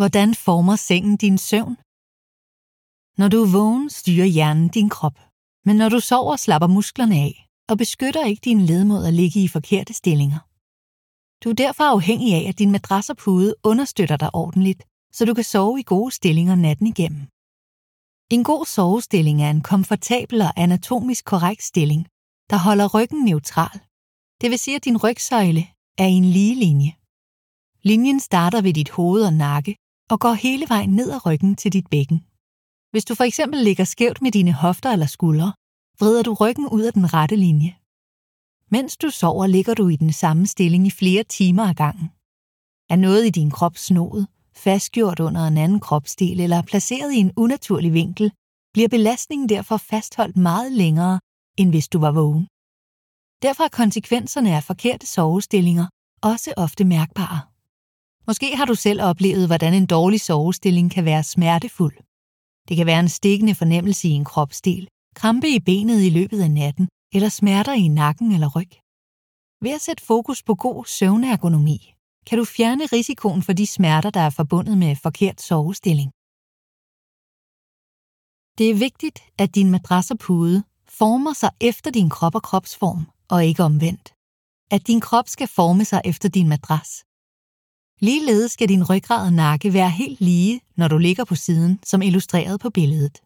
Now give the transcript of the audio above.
Hvordan former sengen din søvn? Når du er vågen, styrer hjernen din krop. Men når du sover, slapper musklerne af og beskytter ikke din led mod at ligge i forkerte stillinger. Du er derfor afhængig af, at din madras og pude understøtter dig ordentligt, så du kan sove i gode stillinger natten igennem. En god sovestilling er en komfortabel og anatomisk korrekt stilling, der holder ryggen neutral. Det vil sige, at din rygsøjle er i en lige linje. Linjen starter ved dit hoved og nakke og går hele vejen ned ad ryggen til dit bækken. Hvis du for eksempel ligger skævt med dine hofter eller skuldre, vrider du ryggen ud af den rette linje. Mens du sover, ligger du i den samme stilling i flere timer ad gangen. Er noget i din krop snoet, fastgjort under en anden kropsdel eller placeret i en unaturlig vinkel, bliver belastningen derfor fastholdt meget længere, end hvis du var vågen. Derfor er konsekvenserne af forkerte sovestillinger også ofte mærkbare. Måske har du selv oplevet, hvordan en dårlig sovestilling kan være smertefuld. Det kan være en stikkende fornemmelse i en kropsdel, krampe i benet i løbet af natten eller smerter i nakken eller ryg. Ved at sætte fokus på god søvnergonomi, kan du fjerne risikoen for de smerter, der er forbundet med forkert sovestilling. Det er vigtigt, at din madras og pude former sig efter din krop og kropsform, og ikke omvendt. At din krop skal forme sig efter din madras. Ligeledes skal din ryggrad og nakke være helt lige, når du ligger på siden, som illustreret på billedet.